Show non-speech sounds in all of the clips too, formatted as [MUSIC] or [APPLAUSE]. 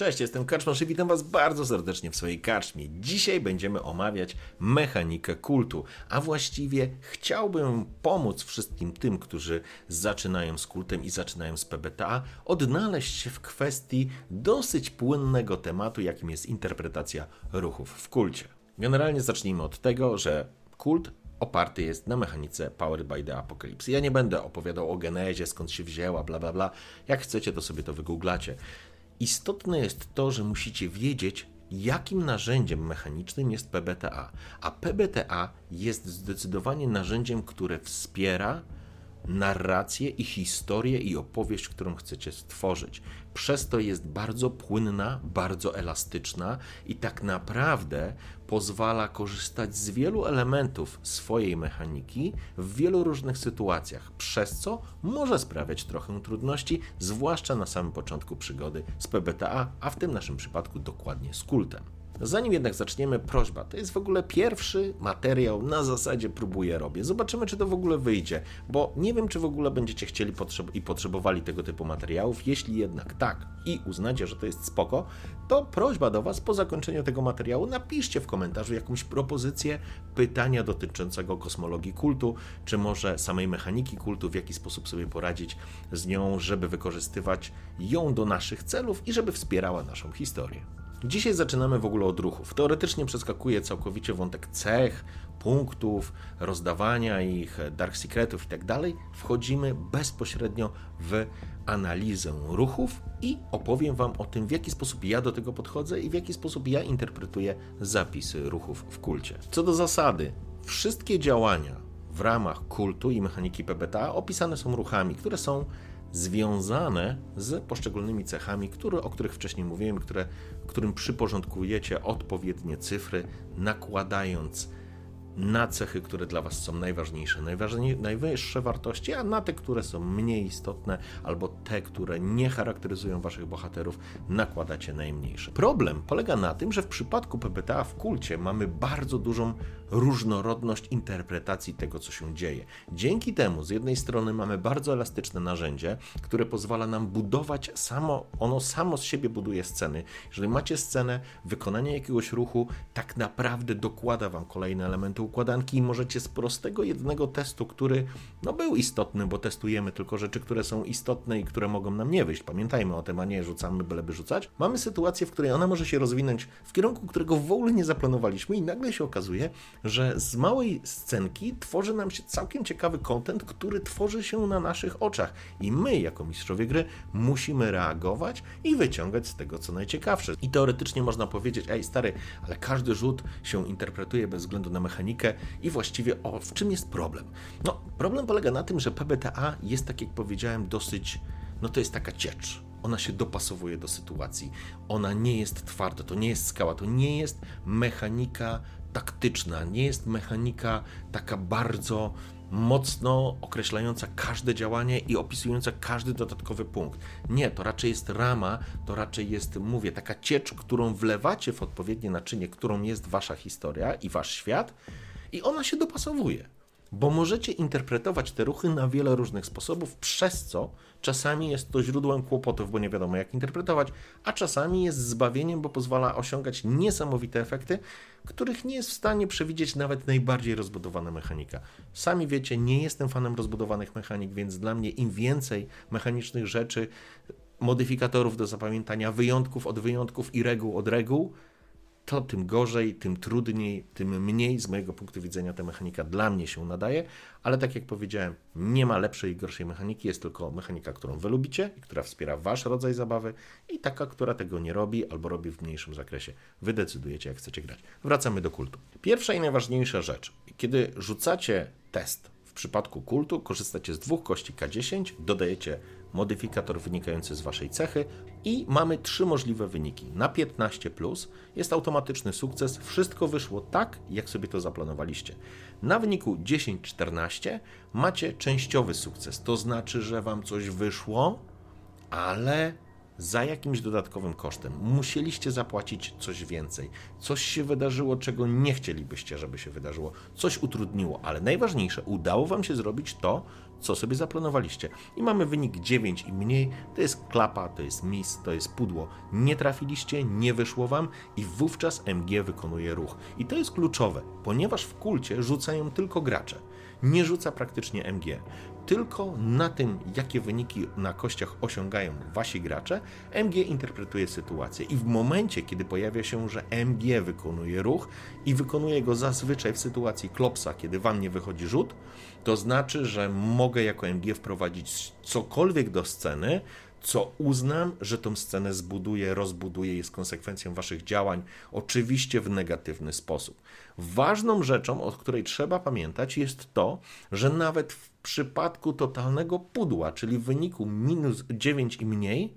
Cześć, jestem Karczmasz i witam Was bardzo serdecznie w swojej karczmie. Dzisiaj będziemy omawiać mechanikę kultu, a właściwie chciałbym pomóc wszystkim tym, którzy zaczynają z kultem i zaczynają z PBTA, odnaleźć się w kwestii dosyć płynnego tematu, jakim jest interpretacja ruchów w kulcie. Generalnie zacznijmy od tego, że kult oparty jest na mechanice Powered by the Apocalypse. Ja nie będę opowiadał o genezie, skąd się wzięła, bla bla bla. Jak chcecie, to sobie to wygooglacie. Istotne jest to, że musicie wiedzieć, jakim narzędziem mechanicznym jest PBTA. A PBTA jest zdecydowanie narzędziem, które wspiera narrację i historię i opowieść, którą chcecie stworzyć. Przez to jest bardzo płynna, bardzo elastyczna i tak naprawdę pozwala korzystać z wielu elementów swojej mechaniki w wielu różnych sytuacjach, przez co może sprawiać trochę trudności, zwłaszcza na samym początku przygody z PBTA, a w tym naszym przypadku dokładnie z kultem. Zanim jednak zaczniemy, prośba. To jest w ogóle pierwszy materiał na zasadzie próbuję, robię. Zobaczymy, czy to w ogóle wyjdzie, bo nie wiem, czy w ogóle będziecie chcieli i potrzebowali tego typu materiałów. Jeśli jednak tak i uznacie, że to jest spoko, to prośba do Was po zakończeniu tego materiału napiszcie w komentarzu jakąś propozycję pytania dotyczącego kosmologii kultu, czy może samej mechaniki kultu, w jaki sposób sobie poradzić z nią, żeby wykorzystywać ją do naszych celów i żeby wspierała naszą historię. Dzisiaj zaczynamy w ogóle od ruchów. Teoretycznie przeskakuje całkowicie wątek cech, punktów, rozdawania ich, dark secretów itd. Tak Wchodzimy bezpośrednio w analizę ruchów i opowiem Wam o tym, w jaki sposób ja do tego podchodzę i w jaki sposób ja interpretuję zapisy ruchów w kulcie. Co do zasady, wszystkie działania w ramach kultu i mechaniki PBTA opisane są ruchami, które są związane z poszczególnymi cechami, które, o których wcześniej mówiłem, które, którym przyporządkujecie odpowiednie cyfry, nakładając na cechy, które dla Was są najważniejsze, najwyższe wartości, a na te, które są mniej istotne, albo te, które nie charakteryzują Waszych bohaterów, nakładacie najmniejsze. Problem polega na tym, że w przypadku PBTA w kulcie mamy bardzo dużą różnorodność interpretacji tego, co się dzieje. Dzięki temu, z jednej strony, mamy bardzo elastyczne narzędzie, które pozwala nam budować samo, ono samo z siebie buduje sceny. Jeżeli macie scenę, wykonanie jakiegoś ruchu tak naprawdę dokłada Wam kolejne elementy układanki i możecie z prostego jednego testu, który no, był istotny, bo testujemy tylko rzeczy, które są istotne i które mogą nam nie wyjść. Pamiętajmy o tym, a nie rzucamy byleby rzucać. Mamy sytuację, w której ona może się rozwinąć w kierunku, którego w ogóle nie zaplanowaliśmy i nagle się okazuje, że z małej scenki tworzy nam się całkiem ciekawy content, który tworzy się na naszych oczach i my, jako mistrzowie gry, musimy reagować i wyciągać z tego co najciekawsze. I teoretycznie można powiedzieć, ej stary, ale każdy rzut się interpretuje bez względu na mechanikę i właściwie o, w czym jest problem? No, problem polega na tym, że PBTA jest, tak jak powiedziałem, dosyć, no to jest taka ciecz ona się dopasowuje do sytuacji. Ona nie jest twarda, to nie jest skała, to nie jest mechanika taktyczna, nie jest mechanika taka bardzo mocno określająca każde działanie i opisująca każdy dodatkowy punkt. Nie, to raczej jest rama, to raczej jest, mówię, taka ciecz, którą wlewacie w odpowiednie naczynie, którą jest wasza historia i wasz świat, i ona się dopasowuje bo możecie interpretować te ruchy na wiele różnych sposobów, przez co czasami jest to źródłem kłopotów, bo nie wiadomo jak interpretować, a czasami jest zbawieniem, bo pozwala osiągać niesamowite efekty, których nie jest w stanie przewidzieć nawet najbardziej rozbudowana mechanika. Sami wiecie, nie jestem fanem rozbudowanych mechanik, więc dla mnie im więcej mechanicznych rzeczy, modyfikatorów do zapamiętania, wyjątków od wyjątków i reguł od reguł, to tym gorzej, tym trudniej, tym mniej z mojego punktu widzenia ta mechanika dla mnie się nadaje, ale tak jak powiedziałem, nie ma lepszej i gorszej mechaniki, jest tylko mechanika, którą wy lubicie i która wspiera wasz rodzaj zabawy i taka, która tego nie robi albo robi w mniejszym zakresie. Wy decydujecie, jak chcecie grać. Wracamy do kultu. Pierwsza i najważniejsza rzecz, kiedy rzucacie test w przypadku kultu, korzystacie z dwóch kości K10, dodajecie modyfikator wynikający z Waszej cechy i mamy trzy możliwe wyniki. Na 15 plus jest automatyczny sukces, wszystko wyszło tak, jak sobie to zaplanowaliście. Na wyniku 10-14 macie częściowy sukces, to znaczy, że Wam coś wyszło, ale za jakimś dodatkowym kosztem. Musieliście zapłacić coś więcej. Coś się wydarzyło, czego nie chcielibyście, żeby się wydarzyło. Coś utrudniło, ale najważniejsze, udało Wam się zrobić to, co sobie zaplanowaliście. I mamy wynik 9 i mniej. To jest klapa, to jest mis, to jest pudło. Nie trafiliście, nie wyszło Wam i wówczas MG wykonuje ruch. I to jest kluczowe, ponieważ w kulcie rzucają tylko gracze. Nie rzuca praktycznie MG tylko na tym, jakie wyniki na kościach osiągają wasi gracze, MG interpretuje sytuację. I w momencie, kiedy pojawia się, że MG wykonuje ruch i wykonuje go zazwyczaj w sytuacji klopsa, kiedy wam nie wychodzi rzut, to znaczy, że mogę jako MG wprowadzić cokolwiek do sceny, co uznam, że tą scenę zbuduje, rozbuduje, jest konsekwencją waszych działań, oczywiście w negatywny sposób. Ważną rzeczą, o której trzeba pamiętać, jest to, że nawet w przypadku totalnego pudła, czyli w wyniku minus 9 i mniej,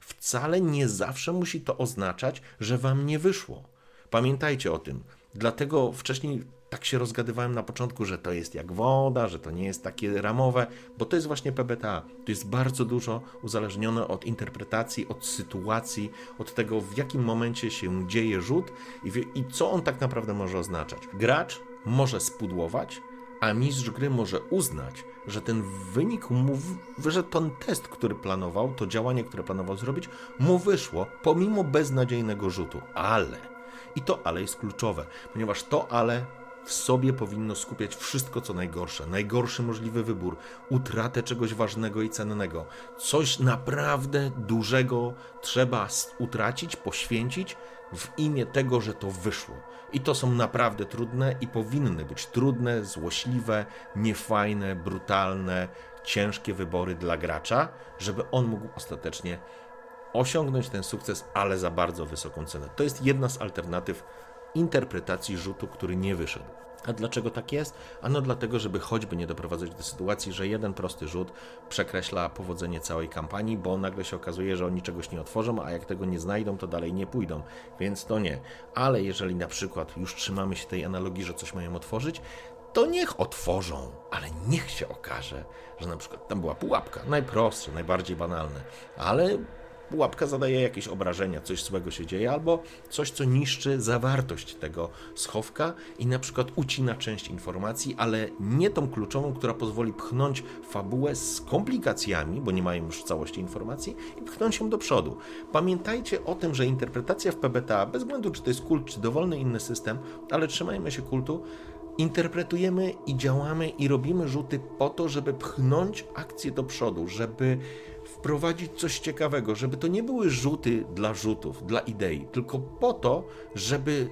wcale nie zawsze musi to oznaczać, że wam nie wyszło. Pamiętajcie o tym. Dlatego wcześniej tak się rozgadywałem na początku, że to jest jak woda, że to nie jest takie ramowe, bo to jest właśnie PBTA. To jest bardzo dużo uzależnione od interpretacji, od sytuacji, od tego, w jakim momencie się dzieje rzut i, w, i co on tak naprawdę może oznaczać. Gracz może spudłować, a mistrz gry może uznać, że ten wynik mu, że ten test, który planował, to działanie, które planował zrobić, mu wyszło pomimo beznadziejnego rzutu. Ale, i to ale jest kluczowe, ponieważ to ale w sobie powinno skupiać wszystko, co najgorsze. Najgorszy możliwy wybór, utratę czegoś ważnego i cennego. Coś naprawdę dużego trzeba utracić, poświęcić w imię tego, że to wyszło. I to są naprawdę trudne i powinny być trudne, złośliwe, niefajne, brutalne, ciężkie wybory dla gracza, żeby on mógł ostatecznie osiągnąć ten sukces, ale za bardzo wysoką cenę. To jest jedna z alternatyw interpretacji rzutu, który nie wyszedł. A dlaczego tak jest? Ano dlatego, żeby choćby nie doprowadzać do sytuacji, że jeden prosty rzut przekreśla powodzenie całej kampanii, bo nagle się okazuje, że oni czegoś nie otworzą, a jak tego nie znajdą, to dalej nie pójdą. Więc to nie. Ale jeżeli na przykład już trzymamy się tej analogii, że coś mają otworzyć, to niech otworzą, ale niech się okaże, że na przykład tam była pułapka, najprostsze, najbardziej banalne, ale pułapka zadaje jakieś obrażenia, coś złego się dzieje, albo coś, co niszczy zawartość tego schowka i na przykład ucina część informacji, ale nie tą kluczową, która pozwoli pchnąć fabułę z komplikacjami, bo nie mają już całości informacji, i pchnąć ją do przodu. Pamiętajcie o tym, że interpretacja w PBTA, bez względu czy to jest kult, czy dowolny inny system, ale trzymajmy się kultu, interpretujemy i działamy i robimy rzuty po to, żeby pchnąć akcję do przodu, żeby wprowadzić coś ciekawego, żeby to nie były rzuty dla rzutów, dla idei, tylko po to, żeby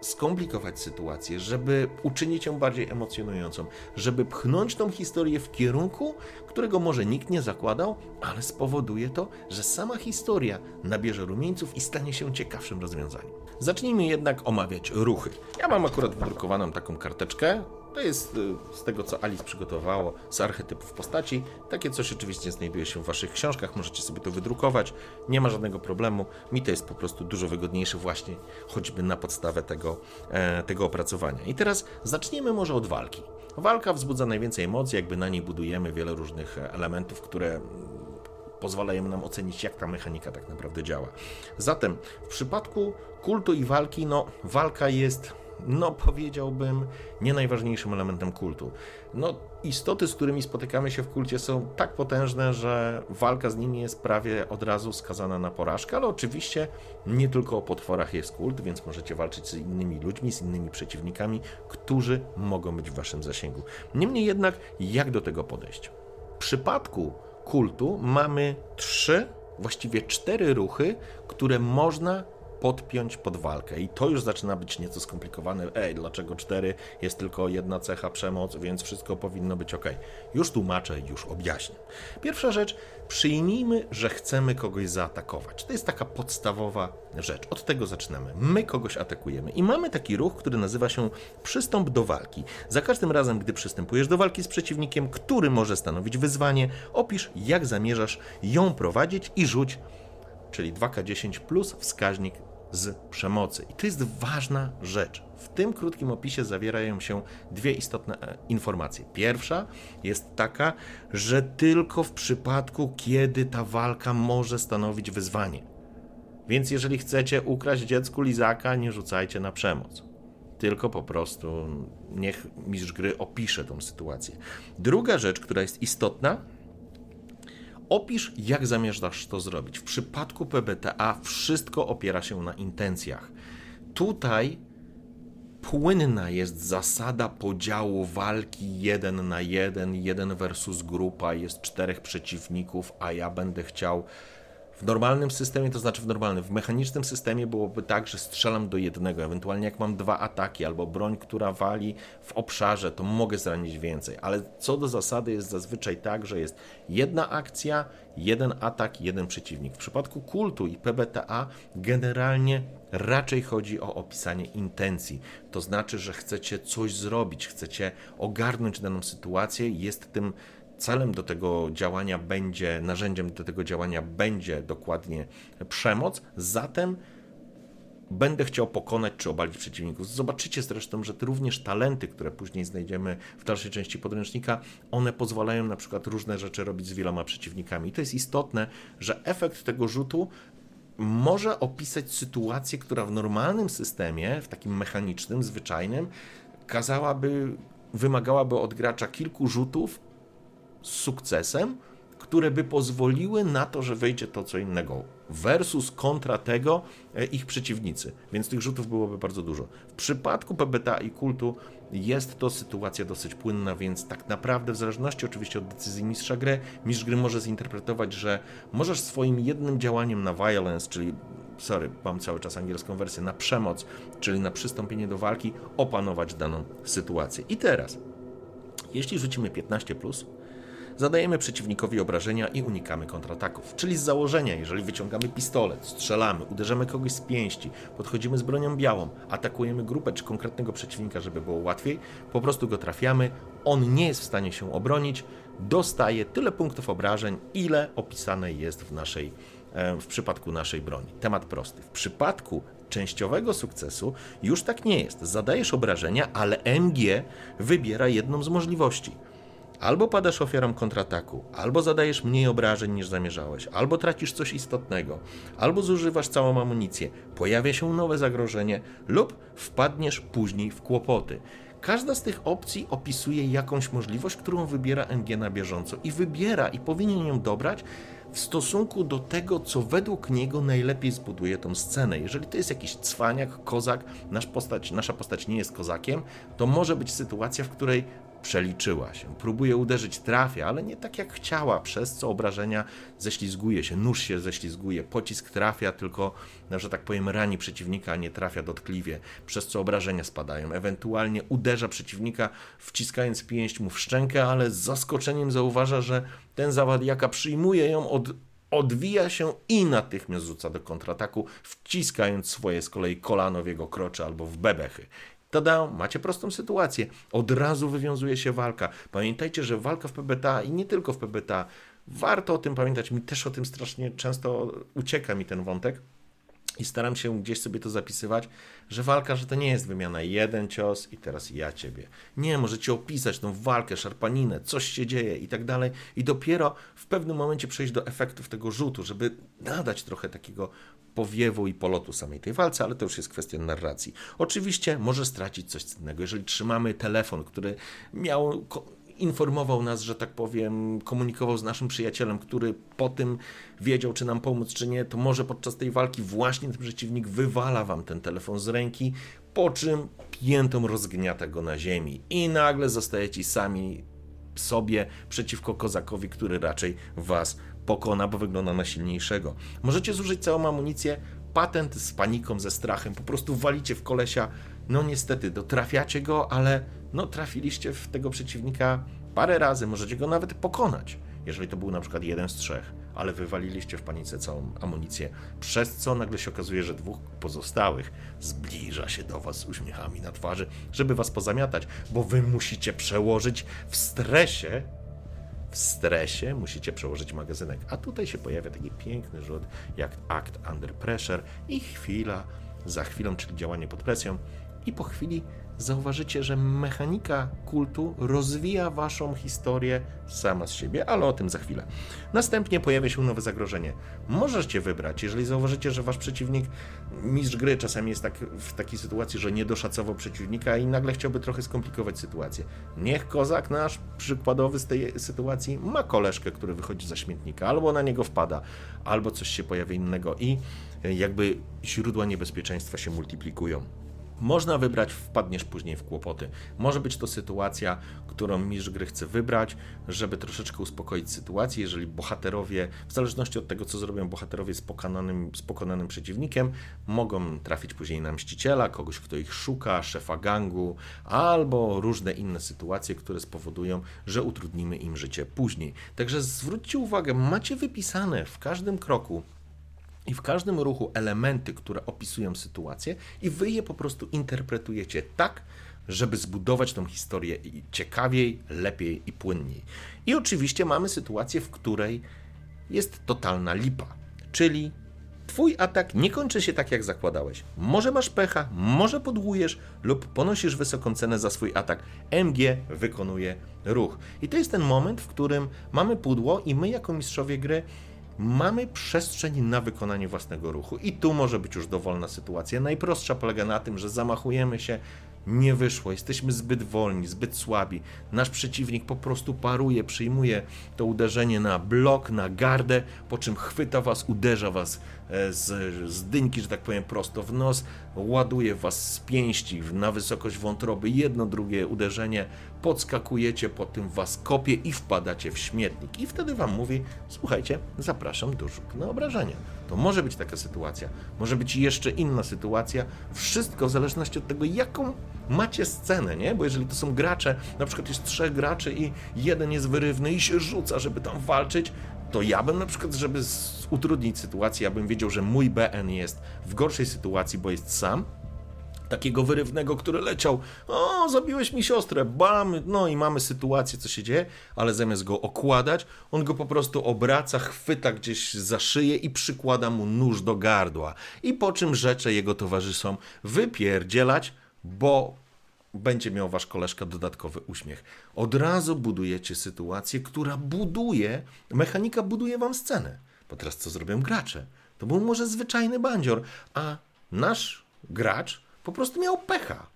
skomplikować sytuację, żeby uczynić ją bardziej emocjonującą, żeby pchnąć tą historię w kierunku, którego może nikt nie zakładał, ale spowoduje to, że sama historia nabierze rumieńców i stanie się ciekawszym rozwiązaniem. Zacznijmy jednak omawiać ruchy. Ja mam akurat wydrukowaną taką karteczkę, to jest y, z tego, co Alice przygotowało z archetypów postaci. Takie coś oczywiście znajduje się w Waszych książkach, możecie sobie to wydrukować, nie ma żadnego problemu. Mi to jest po prostu dużo wygodniejsze właśnie choćby na podstawę tego, e, tego opracowania. I teraz zaczniemy może od walki. Walka wzbudza najwięcej emocji, jakby na niej budujemy wiele różnych elementów, które mm, pozwalają nam ocenić, jak ta mechanika tak naprawdę działa. Zatem w przypadku kultu i walki, no walka jest no powiedziałbym, nie najważniejszym elementem kultu. No, istoty, z którymi spotykamy się w kulcie, są tak potężne, że walka z nimi jest prawie od razu skazana na porażkę, ale oczywiście nie tylko o potworach jest kult, więc możecie walczyć z innymi ludźmi, z innymi przeciwnikami, którzy mogą być w waszym zasięgu. Niemniej jednak, jak do tego podejść? W przypadku kultu mamy trzy, właściwie cztery ruchy, które można podpiąć pod walkę. I to już zaczyna być nieco skomplikowane. Ej, dlaczego cztery? Jest tylko jedna cecha przemoc, więc wszystko powinno być ok. Już tłumaczę, już objaśnię. Pierwsza rzecz, przyjmijmy, że chcemy kogoś zaatakować. To jest taka podstawowa rzecz. Od tego zaczynamy. My kogoś atakujemy i mamy taki ruch, który nazywa się przystąp do walki. Za każdym razem, gdy przystępujesz do walki z przeciwnikiem, który może stanowić wyzwanie, opisz, jak zamierzasz ją prowadzić i rzuć czyli 2K10 plus wskaźnik z przemocy. I to jest ważna rzecz. W tym krótkim opisie zawierają się dwie istotne e, informacje. Pierwsza jest taka, że tylko w przypadku, kiedy ta walka może stanowić wyzwanie. Więc jeżeli chcecie ukraść dziecku lizaka, nie rzucajcie na przemoc. Tylko po prostu niech mistrz gry opisze tą sytuację. Druga rzecz, która jest istotna, Opisz, jak zamierzasz to zrobić. W przypadku PBTA wszystko opiera się na intencjach. Tutaj płynna jest zasada podziału walki jeden na jeden, jeden versus grupa, jest czterech przeciwników, a ja będę chciał w normalnym systemie, to znaczy w normalnym, w mechanicznym systemie byłoby tak, że strzelam do jednego, ewentualnie jak mam dwa ataki albo broń, która wali w obszarze, to mogę zranić więcej, ale co do zasady jest zazwyczaj tak, że jest jedna akcja, jeden atak, jeden przeciwnik. W przypadku kultu i PBTA generalnie raczej chodzi o opisanie intencji. To znaczy, że chcecie coś zrobić, chcecie ogarnąć daną sytuację, jest tym celem do tego działania będzie, narzędziem do tego działania będzie dokładnie przemoc, zatem będę chciał pokonać czy obalić przeciwników. Zobaczycie zresztą, że również talenty, które później znajdziemy w dalszej części podręcznika, one pozwalają na przykład różne rzeczy robić z wieloma przeciwnikami. I to jest istotne, że efekt tego rzutu może opisać sytuację, która w normalnym systemie, w takim mechanicznym, zwyczajnym, kazałaby, wymagałaby od gracza kilku rzutów, z sukcesem, które by pozwoliły na to, że wejdzie to co innego. Versus kontra tego e, ich przeciwnicy. Więc tych rzutów byłoby bardzo dużo. W przypadku PBTA i kultu jest to sytuacja dosyć płynna, więc tak naprawdę, w zależności oczywiście od decyzji mistrza gry, mistrz gry może zinterpretować, że możesz swoim jednym działaniem na violence, czyli sorry, mam cały czas angielską wersję, na przemoc, czyli na przystąpienie do walki, opanować daną sytuację. I teraz, jeśli rzucimy 15, Zadajemy przeciwnikowi obrażenia i unikamy kontrataków. Czyli z założenia, jeżeli wyciągamy pistolet, strzelamy, uderzamy kogoś z pięści, podchodzimy z bronią białą, atakujemy grupę czy konkretnego przeciwnika, żeby było łatwiej, po prostu go trafiamy, on nie jest w stanie się obronić, dostaje tyle punktów obrażeń, ile opisane jest w naszej e, w przypadku naszej broni. Temat prosty. W przypadku częściowego sukcesu już tak nie jest. Zadajesz obrażenia, ale MG wybiera jedną z możliwości Albo padasz ofiarą kontrataku, albo zadajesz mniej obrażeń niż zamierzałeś, albo tracisz coś istotnego, albo zużywasz całą amunicję, pojawia się nowe zagrożenie, lub wpadniesz później w kłopoty. Każda z tych opcji opisuje jakąś możliwość, którą wybiera NG na bieżąco i wybiera i powinien ją dobrać w stosunku do tego, co według niego najlepiej zbuduje tą scenę. Jeżeli to jest jakiś cwaniak, kozak, nasz postać, nasza postać nie jest kozakiem, to może być sytuacja, w której przeliczyła się. Próbuje uderzyć, trafia, ale nie tak jak chciała, przez co obrażenia ześlizguje się, nóż się ześlizguje, pocisk trafia, tylko, no, że tak powiem, rani przeciwnika, a nie trafia dotkliwie, przez co obrażenia spadają. Ewentualnie uderza przeciwnika, wciskając pięść mu w szczękę, ale z zaskoczeniem zauważa, że ten zawadiaka przyjmuje ją od odwija się i natychmiast rzuca do kontrataku, wciskając swoje z kolei kolano w jego krocze albo w bebechy. Tada, macie prostą sytuację. Od razu wywiązuje się walka. Pamiętajcie, że walka w PBTA i nie tylko w PBTA, warto o tym pamiętać. Mi też o tym strasznie często ucieka mi ten wątek i staram się gdzieś sobie to zapisywać, że walka, że to nie jest wymiana jeden cios i teraz ja ciebie. Nie, możecie opisać tą walkę, szarpaninę, coś się dzieje i tak dalej i dopiero w pewnym momencie przejść do efektów tego rzutu, żeby nadać trochę takiego powiewu i polotu samej tej walce, ale to już jest kwestia narracji. Oczywiście może stracić coś cennego, jeżeli trzymamy telefon, który miał informował nas, że tak powiem, komunikował z naszym przyjacielem, który po tym wiedział, czy nam pomóc, czy nie, to może podczas tej walki właśnie ten przeciwnik wywala wam ten telefon z ręki, po czym piętą rozgniata go na ziemi i nagle zostajecie sami sobie przeciwko kozakowi, który raczej was pokona, bo wygląda na silniejszego. Możecie zużyć całą amunicję, patent z paniką, ze strachem, po prostu walicie w kolesia, no niestety, dotrafiacie go, ale no trafiliście w tego przeciwnika parę razy, możecie go nawet pokonać, jeżeli to był na przykład jeden z trzech, ale wywaliliście w panice całą amunicję, przez co nagle się okazuje, że dwóch pozostałych zbliża się do was z uśmiechami na twarzy, żeby was pozamiatać, bo wy musicie przełożyć w stresie w stresie musicie przełożyć magazynek. A tutaj się pojawia taki piękny rzut jak akt under pressure i chwila za chwilą, czyli działanie pod presją. I po chwili zauważycie, że mechanika kultu rozwija waszą historię sama z siebie, ale o tym za chwilę. Następnie pojawia się nowe zagrożenie. Możecie wybrać, jeżeli zauważycie, że wasz przeciwnik, mistrz gry czasami jest tak, w takiej sytuacji, że nie doszacował przeciwnika i nagle chciałby trochę skomplikować sytuację. Niech kozak nasz, przykładowy z tej sytuacji, ma koleżkę, który wychodzi za śmietnika, albo na niego wpada, albo coś się pojawia innego i jakby źródła niebezpieczeństwa się multiplikują. Można wybrać, wpadniesz później w kłopoty. Może być to sytuacja, którą mistrz gry chce wybrać, żeby troszeczkę uspokoić sytuację. Jeżeli bohaterowie, w zależności od tego, co zrobią bohaterowie z pokonanym, z pokonanym przeciwnikiem, mogą trafić później na mściciela, kogoś, kto ich szuka, szefa gangu, albo różne inne sytuacje, które spowodują, że utrudnimy im życie później. Także zwróćcie uwagę, macie wypisane w każdym kroku i w każdym ruchu elementy, które opisują sytuację, i wy je po prostu interpretujecie tak, żeby zbudować tą historię ciekawiej, lepiej i płynniej. I oczywiście mamy sytuację, w której jest totalna lipa, czyli Twój atak nie kończy się tak, jak zakładałeś. Może masz pecha, może podłujesz lub ponosisz wysoką cenę za swój atak. MG wykonuje ruch. I to jest ten moment, w którym mamy pudło i my jako mistrzowie gry mamy przestrzeń na wykonanie własnego ruchu. I tu może być już dowolna sytuacja. Najprostsza polega na tym, że zamachujemy się, nie wyszło, jesteśmy zbyt wolni, zbyt słabi. Nasz przeciwnik po prostu paruje, przyjmuje to uderzenie na blok, na gardę, po czym chwyta was, uderza was z, z dyńki, że tak powiem, prosto w nos, ładuje was z pięści na wysokość wątroby, jedno, drugie uderzenie, podskakujecie, po tym was kopie i wpadacie w śmietnik. I wtedy wam mówi, słuchajcie, zapraszam do rzut na obrażenie. To może być taka sytuacja, może być jeszcze inna sytuacja. Wszystko w zależności od tego, jaką macie scenę, nie? Bo jeżeli to są gracze, na przykład jest trzech graczy i jeden jest wyrywny i się rzuca, żeby tam walczyć, to ja bym na przykład, żeby utrudnić sytuację, ja bym wiedział, że mój BN jest w gorszej sytuacji, bo jest sam, takiego wyrywnego, który leciał, o, zabiłeś mi siostrę, bam, no i mamy sytuację, co się dzieje, ale zamiast go okładać, on go po prostu obraca, chwyta gdzieś za szyję i przykłada mu nóż do gardła. I po czym rzecze jego towarzyszom wypierdzielać, bo będzie miał wasz koleżka dodatkowy uśmiech. Od razu budujecie sytuację, która buduje, mechanika buduje wam scenę. Bo teraz co zrobią gracze? To był może zwyczajny bandzior, a nasz gracz po prostu miał pecha.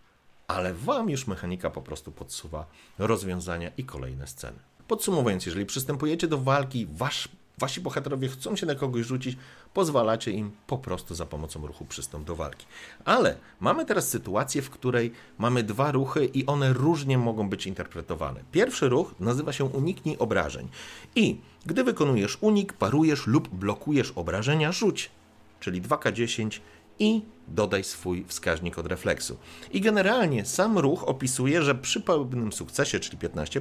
Ale wam już mechanika po prostu podsuwa rozwiązania i kolejne sceny. Podsumowując, jeżeli przystępujecie do walki, wasz, wasi bohaterowie chcą się na kogoś rzucić, pozwalacie im po prostu za pomocą ruchu przystąp do walki. Ale mamy teraz sytuację, w której mamy dwa ruchy i one różnie mogą być interpretowane. Pierwszy ruch nazywa się uniknij obrażeń. I gdy wykonujesz unik, parujesz lub blokujesz obrażenia, rzuć, czyli 2K10 i dodaj swój wskaźnik od refleksu. I generalnie sam ruch opisuje, że przy pełnym sukcesie, czyli 15,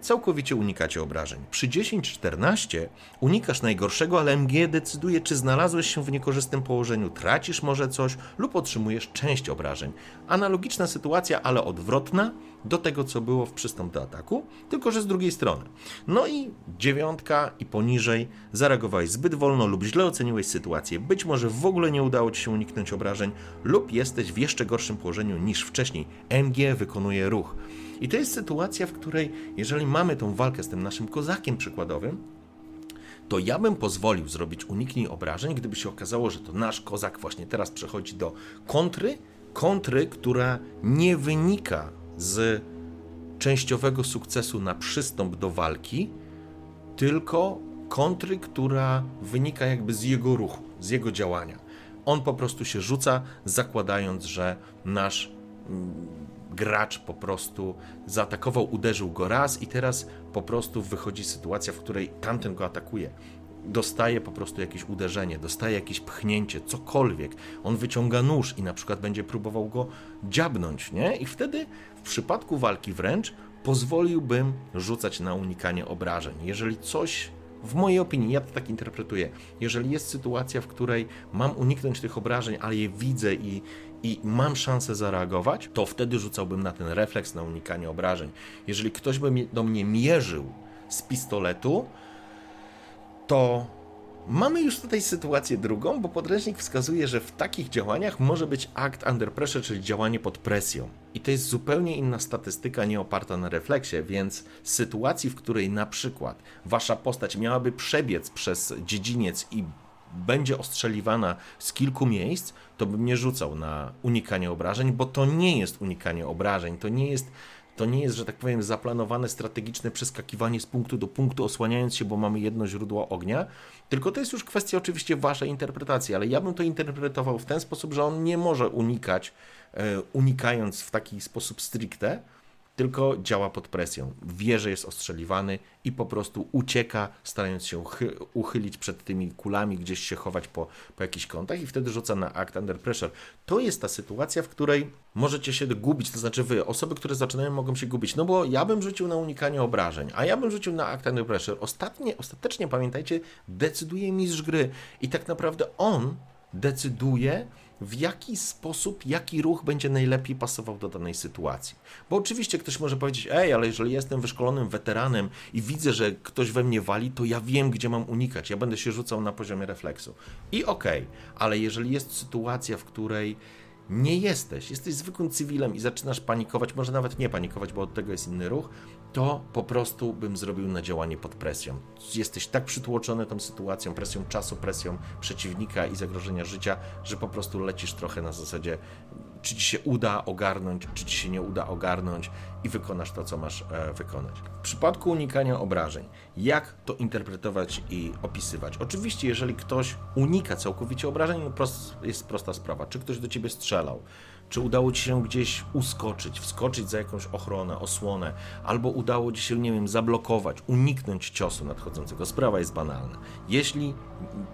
całkowicie unikacie obrażeń. Przy 10-14 unikasz najgorszego, ale MG decyduje, czy znalazłeś się w niekorzystnym położeniu, tracisz może coś lub otrzymujesz część obrażeń. Analogiczna sytuacja, ale odwrotna do tego, co było w przystąp do ataku, tylko że z drugiej strony. No i dziewiątka i poniżej zareagowałeś zbyt wolno lub źle oceniłeś sytuację. Być może w ogóle nie udało ci się uniknąć obrażeń lub jesteś w jeszcze gorszym położeniu niż wcześniej. MG wykonuje ruch. I to jest sytuacja, w której, jeżeli mamy tą walkę z tym naszym kozakiem przykładowym, to ja bym pozwolił zrobić uniknij obrażeń, gdyby się okazało, że to nasz kozak właśnie teraz przechodzi do kontry, kontry, która nie wynika z częściowego sukcesu na przystąp do walki, tylko kontry, która wynika jakby z jego ruchu, z jego działania. On po prostu się rzuca, zakładając, że nasz mm, gracz po prostu zaatakował, uderzył go raz i teraz po prostu wychodzi sytuacja, w której tamten go atakuje. Dostaje po prostu jakieś uderzenie, dostaje jakieś pchnięcie, cokolwiek. On wyciąga nóż i na przykład będzie próbował go dziabnąć, nie? I wtedy w przypadku walki wręcz pozwoliłbym rzucać na unikanie obrażeń. Jeżeli coś w mojej opinii, ja to tak interpretuję. Jeżeli jest sytuacja, w której mam uniknąć tych obrażeń, ale je widzę i, i mam szansę zareagować, to wtedy rzucałbym na ten refleks, na unikanie obrażeń. Jeżeli ktoś by do mnie mierzył z pistoletu, to Mamy już tutaj sytuację drugą, bo podręcznik wskazuje, że w takich działaniach może być act under pressure, czyli działanie pod presją. I to jest zupełnie inna statystyka, nie oparta na refleksie, więc sytuacji, w której na przykład wasza postać miałaby przebiec przez dziedziniec i będzie ostrzeliwana z kilku miejsc, to bym nie rzucał na unikanie obrażeń, bo to nie jest unikanie obrażeń, to nie jest to nie jest, że tak powiem, zaplanowane strategiczne przeskakiwanie z punktu do punktu, osłaniając się, bo mamy jedno źródło ognia, tylko to jest już kwestia oczywiście waszej interpretacji, ale ja bym to interpretował w ten sposób, że on nie może unikać, e, unikając w taki sposób stricte, tylko działa pod presją. Wie, że jest ostrzeliwany i po prostu ucieka, starając się uchylić przed tymi kulami, gdzieś się chować po, po jakichś kątach i wtedy rzuca na act under pressure. To jest ta sytuacja, w której możecie się gubić, to znaczy wy, osoby, które zaczynają, mogą się gubić. No bo ja bym rzucił na unikanie obrażeń, a ja bym rzucił na act under pressure. Ostatnie, ostatecznie, pamiętajcie, decyduje mistrz gry i tak naprawdę on decyduje, w jaki sposób, jaki ruch będzie najlepiej pasował do danej sytuacji. Bo oczywiście ktoś może powiedzieć, ej, ale jeżeli jestem wyszkolonym weteranem i widzę, że ktoś we mnie wali, to ja wiem, gdzie mam unikać, ja będę się rzucał na poziomie refleksu. I okej, okay, ale jeżeli jest sytuacja, w której nie jesteś, jesteś zwykłym cywilem i zaczynasz panikować, może nawet nie panikować, bo od tego jest inny ruch, to po prostu bym zrobił na działanie pod presją. Jesteś tak przytłoczony tą sytuacją, presją czasu, presją przeciwnika i zagrożenia życia, że po prostu lecisz trochę na zasadzie, czy ci się uda ogarnąć, czy ci się nie uda ogarnąć i wykonasz to, co masz e, wykonać. W przypadku unikania obrażeń, jak to interpretować i opisywać? Oczywiście, jeżeli ktoś unika całkowicie obrażeń, no prost, jest prosta sprawa. Czy ktoś do ciebie strzelał? Czy udało ci się gdzieś uskoczyć, wskoczyć za jakąś ochronę, osłonę, albo udało ci się, nie wiem, zablokować, uniknąć ciosu nadchodzącego? Sprawa jest banalna. Jeśli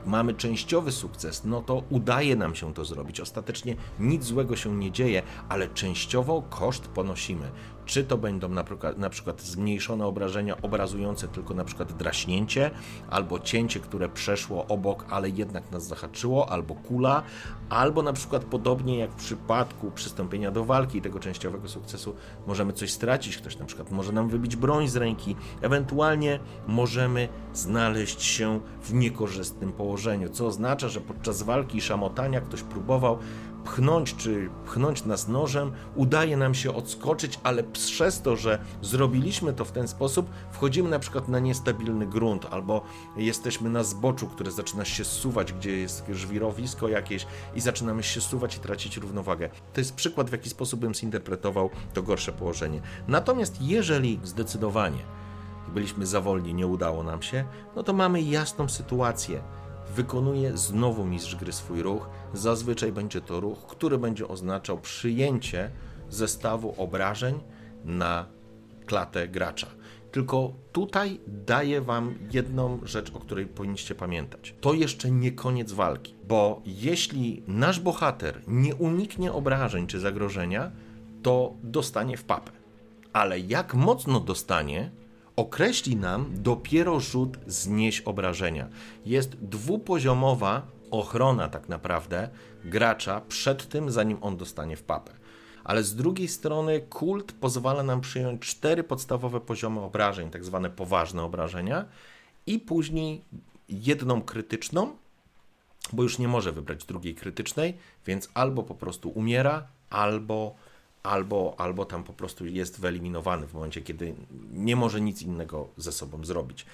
mamy częściowy sukces, no to udaje nam się to zrobić. Ostatecznie nic złego się nie dzieje, ale częściowo koszt ponosimy. Czy to będą na przykład, na przykład zmniejszone obrażenia obrazujące tylko na przykład draśnięcie, albo cięcie, które przeszło obok, ale jednak nas zahaczyło, albo kula, albo na przykład podobnie jak w przypadku przystąpienia do walki i tego częściowego sukcesu, możemy coś stracić, ktoś na przykład może nam wybić broń z ręki, ewentualnie możemy znaleźć się w niekorzystnym położeniu, co oznacza, że podczas walki i szamotania ktoś próbował pchnąć czy pchnąć nas nożem, udaje nam się odskoczyć, ale przez to, że zrobiliśmy to w ten sposób, wchodzimy na przykład na niestabilny grunt albo jesteśmy na zboczu, które zaczyna się suwać, gdzie jest żwirowisko jakieś i zaczynamy się suwać i tracić równowagę. To jest przykład, w jaki sposób bym zinterpretował to gorsze położenie. Natomiast jeżeli zdecydowanie byliśmy za wolni, nie udało nam się, no to mamy jasną sytuację wykonuje znowu mistrz gry swój ruch. Zazwyczaj będzie to ruch, który będzie oznaczał przyjęcie zestawu obrażeń na klatę gracza. Tylko tutaj daję Wam jedną rzecz, o której powinniście pamiętać. To jeszcze nie koniec walki, bo jeśli nasz bohater nie uniknie obrażeń czy zagrożenia, to dostanie w papę. Ale jak mocno dostanie, określi nam dopiero rzut znieść obrażenia. Jest dwupoziomowa ochrona tak naprawdę gracza przed tym, zanim on dostanie w papę. Ale z drugiej strony kult pozwala nam przyjąć cztery podstawowe poziomy obrażeń, tak zwane poważne obrażenia i później jedną krytyczną, bo już nie może wybrać drugiej krytycznej, więc albo po prostu umiera, albo albo, albo tam po prostu jest wyeliminowany w momencie, kiedy nie może nic innego ze sobą zrobić.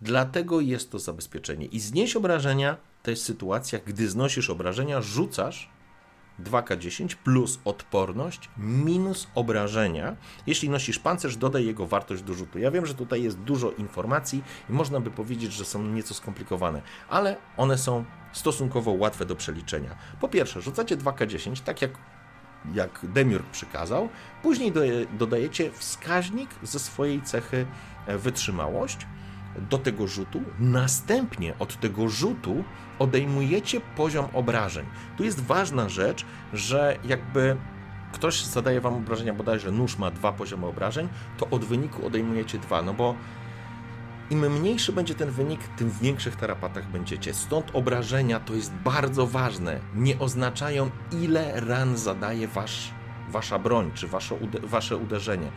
Dlatego jest to zabezpieczenie. I znieść obrażenia to jest sytuacja, gdy znosisz obrażenia, rzucasz 2K10 plus odporność minus obrażenia. Jeśli nosisz pancerz, dodaj jego wartość do rzutu. Ja wiem, że tutaj jest dużo informacji i można by powiedzieć, że są nieco skomplikowane, ale one są stosunkowo łatwe do przeliczenia. Po pierwsze, rzucacie 2K10, tak jak jak Demiurg przykazał. Później dodajecie wskaźnik ze swojej cechy e, wytrzymałość do tego rzutu. Następnie od tego rzutu odejmujecie poziom obrażeń. Tu jest ważna rzecz, że jakby ktoś zadaje wam obrażenia, bodajże nóż ma dwa poziomy obrażeń, to od wyniku odejmujecie dwa, no bo im mniejszy będzie ten wynik, tym w większych tarapatach będziecie. Stąd obrażenia to jest bardzo ważne. Nie oznaczają, ile ran zadaje wasz, wasza broń czy wasze, wasze uderzenie.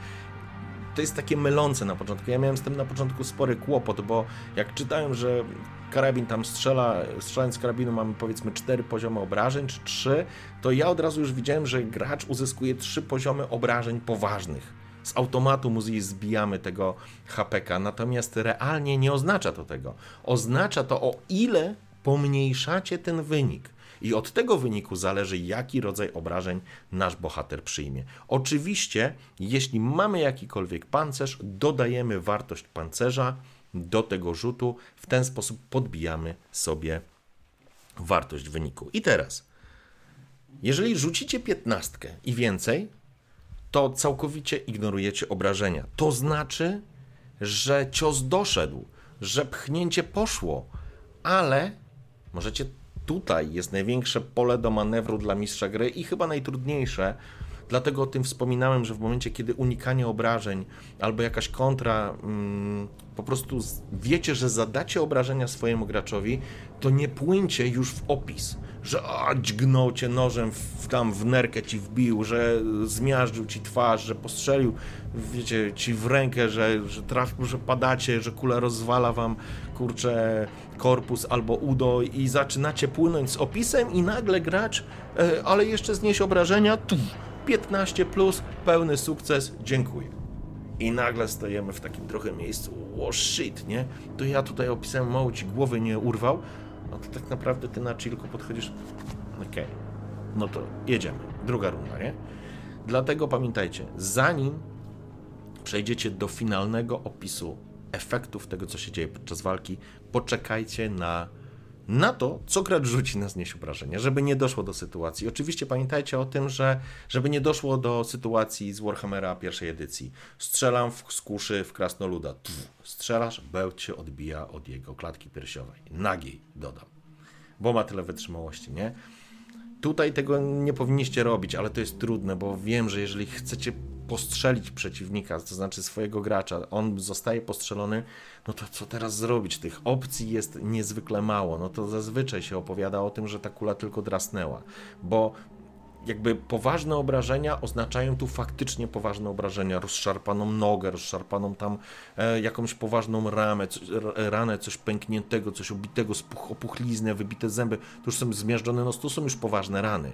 to jest takie mylące na początku. Ja miałem z tym na początku spory kłopot, bo jak czytałem, że karabin tam strzela, strzelając z karabinu mamy powiedzmy 4 poziomy obrażeń, czy 3, to ja od razu już widziałem, że gracz uzyskuje 3 poziomy obrażeń poważnych. Z automatu mu zbijamy tego HPK, natomiast realnie nie oznacza to tego. Oznacza to o ile pomniejszacie ten wynik. I od tego wyniku zależy, jaki rodzaj obrażeń nasz bohater przyjmie. Oczywiście, jeśli mamy jakikolwiek pancerz, dodajemy wartość pancerza do tego rzutu. W ten sposób podbijamy sobie wartość wyniku. I teraz, jeżeli rzucicie piętnastkę i więcej, to całkowicie ignorujecie obrażenia. To znaczy, że cios doszedł, że pchnięcie poszło, ale możecie tutaj jest największe pole do manewru dla mistrza gry i chyba najtrudniejsze. Dlatego o tym wspominałem, że w momencie, kiedy unikanie obrażeń albo jakaś kontra, mm, po prostu wiecie, że zadacie obrażenia swojemu graczowi, to nie płyńcie już w opis, że a, dźgnął cię nożem, w, tam w nerkę ci wbił, że zmiażdżył ci twarz, że postrzelił, wiecie, ci w rękę, że, że trafił, że padacie, że kula rozwala wam, kurczę, korpus albo udo i zaczynacie płynąć z opisem i nagle gracz, e, ale jeszcze znieść obrażenia, tu 15 plus, pełny sukces, dziękuję. I nagle stajemy w takim trochę miejscu, o shit, nie? To ja tutaj opisałem, mało ci głowy nie urwał, no to tak naprawdę ty na chillku podchodzisz, okej, okay. no to jedziemy, druga runda, nie? Dlatego pamiętajcie, zanim przejdziecie do finalnego opisu efektów tego, co się dzieje podczas walki, poczekajcie na, na to, co gracz rzuci na znieść obrażenia, żeby nie doszło do sytuacji. Oczywiście pamiętajcie o tym, że żeby nie doszło do sytuacji z Warhammera pierwszej edycji. Strzelam w skuszy w krasnoluda. Tf, strzelasz, bełt się odbija od jego klatki piersiowej. Nagiej dodam. Bo ma tyle wytrzymałości, nie? Tutaj tego nie powinniście robić, ale to jest trudne, bo wiem, że jeżeli chcecie postrzelić przeciwnika, to znaczy swojego gracza, on zostaje postrzelony, no to co teraz zrobić? Tych opcji jest niezwykle mało. No to zazwyczaj się opowiada o tym, że ta kula tylko drasnęła, bo jakby poważne obrażenia oznaczają tu faktycznie poważne obrażenia, rozszarpaną nogę, rozszarpaną tam e, jakąś poważną ramę, coś, ranę, coś pękniętego, coś obitego, spuch, opuchliznę, wybite zęby, to już są zmiażdżone, no to są już poważne rany.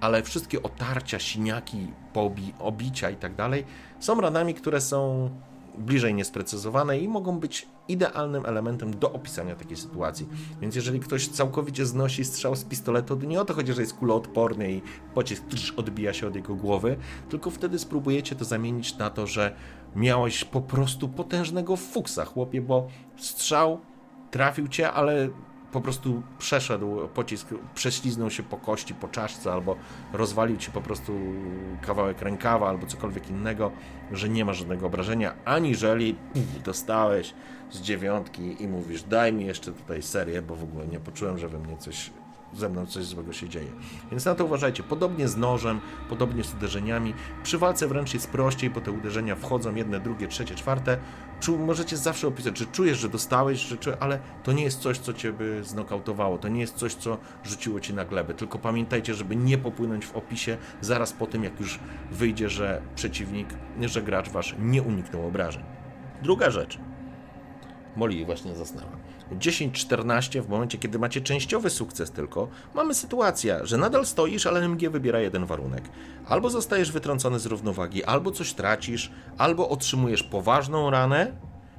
Ale wszystkie otarcia, siniaki, pobi, obicia i tak dalej są ranami, które są bliżej niesprecyzowane i mogą być idealnym elementem do opisania takiej sytuacji. Więc jeżeli ktoś całkowicie znosi strzał z pistoletu, to nie o to chodzi, że jest kuloodporny i pocisk odbija się od jego głowy, tylko wtedy spróbujecie to zamienić na to, że miałeś po prostu potężnego fuksa, chłopie, bo strzał trafił cię, ale po prostu przeszedł pocisk, prześliznął się po kości, po czaszce, albo rozwalił ci po prostu kawałek rękawa, albo cokolwiek innego, że nie ma żadnego obrażenia, aniżeli dostałeś z dziewiątki i mówisz, daj mi jeszcze tutaj serię, bo w ogóle nie poczułem, że we mnie coś ze mną coś złego się dzieje. Więc na to uważajcie. Podobnie z nożem, podobnie z uderzeniami. Przy walce wręcz jest prościej, bo te uderzenia wchodzą jedne, drugie, trzecie, czwarte. Czu, możecie zawsze opisać, czy czujesz, że dostałeś, że, czy, ale to nie jest coś, co cię by znokautowało. To nie jest coś, co rzuciło ci na glebę. Tylko pamiętajcie, żeby nie popłynąć w opisie zaraz po tym, jak już wyjdzie, że przeciwnik, że gracz wasz nie uniknął obrażeń. Druga rzecz. Moli właśnie zasnęła. 10-14, w momencie kiedy macie częściowy sukces tylko, mamy sytuację, że nadal stoisz, ale MG wybiera jeden warunek. Albo zostajesz wytrącony z równowagi, albo coś tracisz, albo otrzymujesz poważną ranę,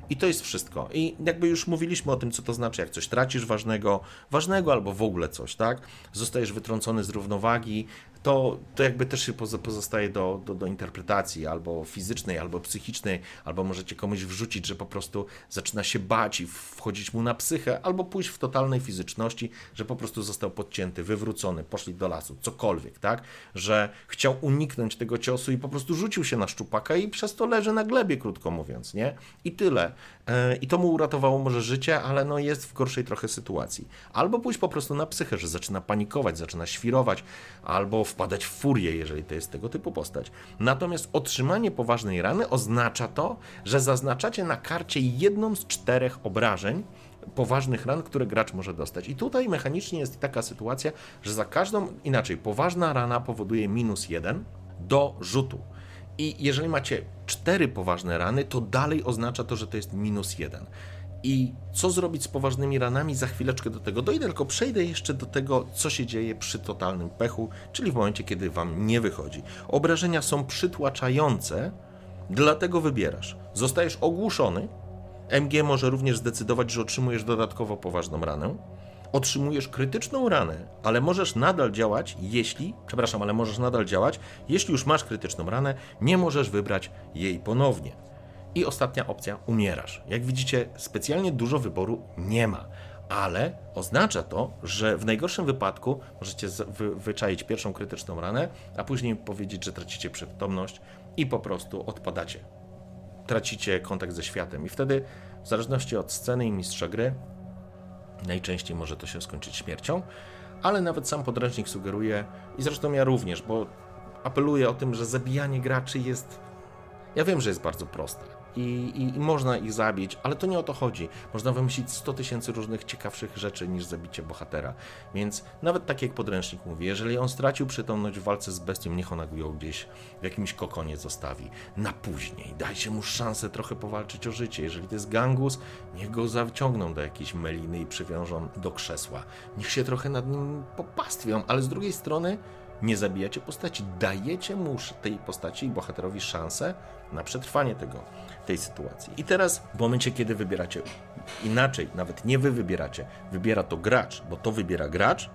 i to jest wszystko. I jakby już mówiliśmy o tym, co to znaczy, jak coś tracisz ważnego, ważnego albo w ogóle coś, tak? Zostajesz wytrącony z równowagi, to, to jakby też się pozostaje do, do, do, interpretacji albo fizycznej, albo psychicznej, albo możecie komuś wrzucić, że po prostu zaczyna się bać i wchodzić mu na psychę, albo pójść w totalnej fizyczności, że po prostu został podcięty, wywrócony, poszli do lasu, cokolwiek, tak? Że chciał uniknąć tego ciosu i po prostu rzucił się na szczupaka i przez to leży na glebie, krótko mówiąc, nie? I tyle. E, I to mu uratowało może życie, ale no jest w gorszej trochę sytuacji. Albo pójść po prostu na psychę, że zaczyna panikować, zaczyna świrować, albo wpadać w furię, jeżeli to jest tego typu postać. Natomiast otrzymanie poważnej rany oznacza to, że zaznaczacie na karcie jedną z czterech obrażeń, poważnych ran, które gracz może dostać. I tutaj mechanicznie jest taka sytuacja, że za każdą, inaczej, poważna rana powoduje minus jeden do rzutu. I jeżeli macie cztery poważne rany, to dalej oznacza to, że to jest minus jeden. I co zrobić z poważnymi ranami? Za chwileczkę do tego dojdę, tylko przejdę jeszcze do tego, co się dzieje przy totalnym pechu, czyli w momencie, kiedy wam nie wychodzi. Obrażenia są przytłaczające, dlatego wybierasz. Zostajesz ogłuszony. MG może również zdecydować, że otrzymujesz dodatkowo poważną ranę. Otrzymujesz krytyczną ranę, ale możesz nadal działać, jeśli, przepraszam, ale możesz nadal działać, jeśli już masz krytyczną ranę, nie możesz wybrać jej ponownie. I ostatnia opcja, umierasz. Jak widzicie, specjalnie dużo wyboru nie ma, ale oznacza to, że w najgorszym wypadku możecie wy wyczaić pierwszą krytyczną ranę, a później powiedzieć, że tracicie przytomność i po prostu odpadacie. Tracicie kontakt ze światem i wtedy, w zależności od sceny i mistrza gry, najczęściej może to się skończyć śmiercią, ale nawet sam podręcznik sugeruje, i zresztą ja również, bo apeluję o tym, że zabijanie graczy jest. Ja wiem, że jest bardzo proste i, i, i, można ich zabić, ale to nie o to chodzi. Można wymyślić 100 tysięcy różnych ciekawszych rzeczy niż zabicie bohatera. Więc nawet tak jak podręcznik mówi, jeżeli on stracił przytomność w walce z bestią, niech ona ją gdzieś w jakimś kokonie zostawi. Na później. Dajcie mu szansę trochę powalczyć o życie. Jeżeli to jest gangus, niech go zaciągną do jakiejś meliny i przywiążą do krzesła. Niech się trochę nad nim popastwią, ale z drugiej strony nie zabijacie postaci, dajecie mu tej postaci i bohaterowi szansę na przetrwanie tego, tej sytuacji. I teraz w momencie, kiedy wybieracie inaczej, nawet nie wy wybieracie, wybiera to gracz, bo to wybiera gracz.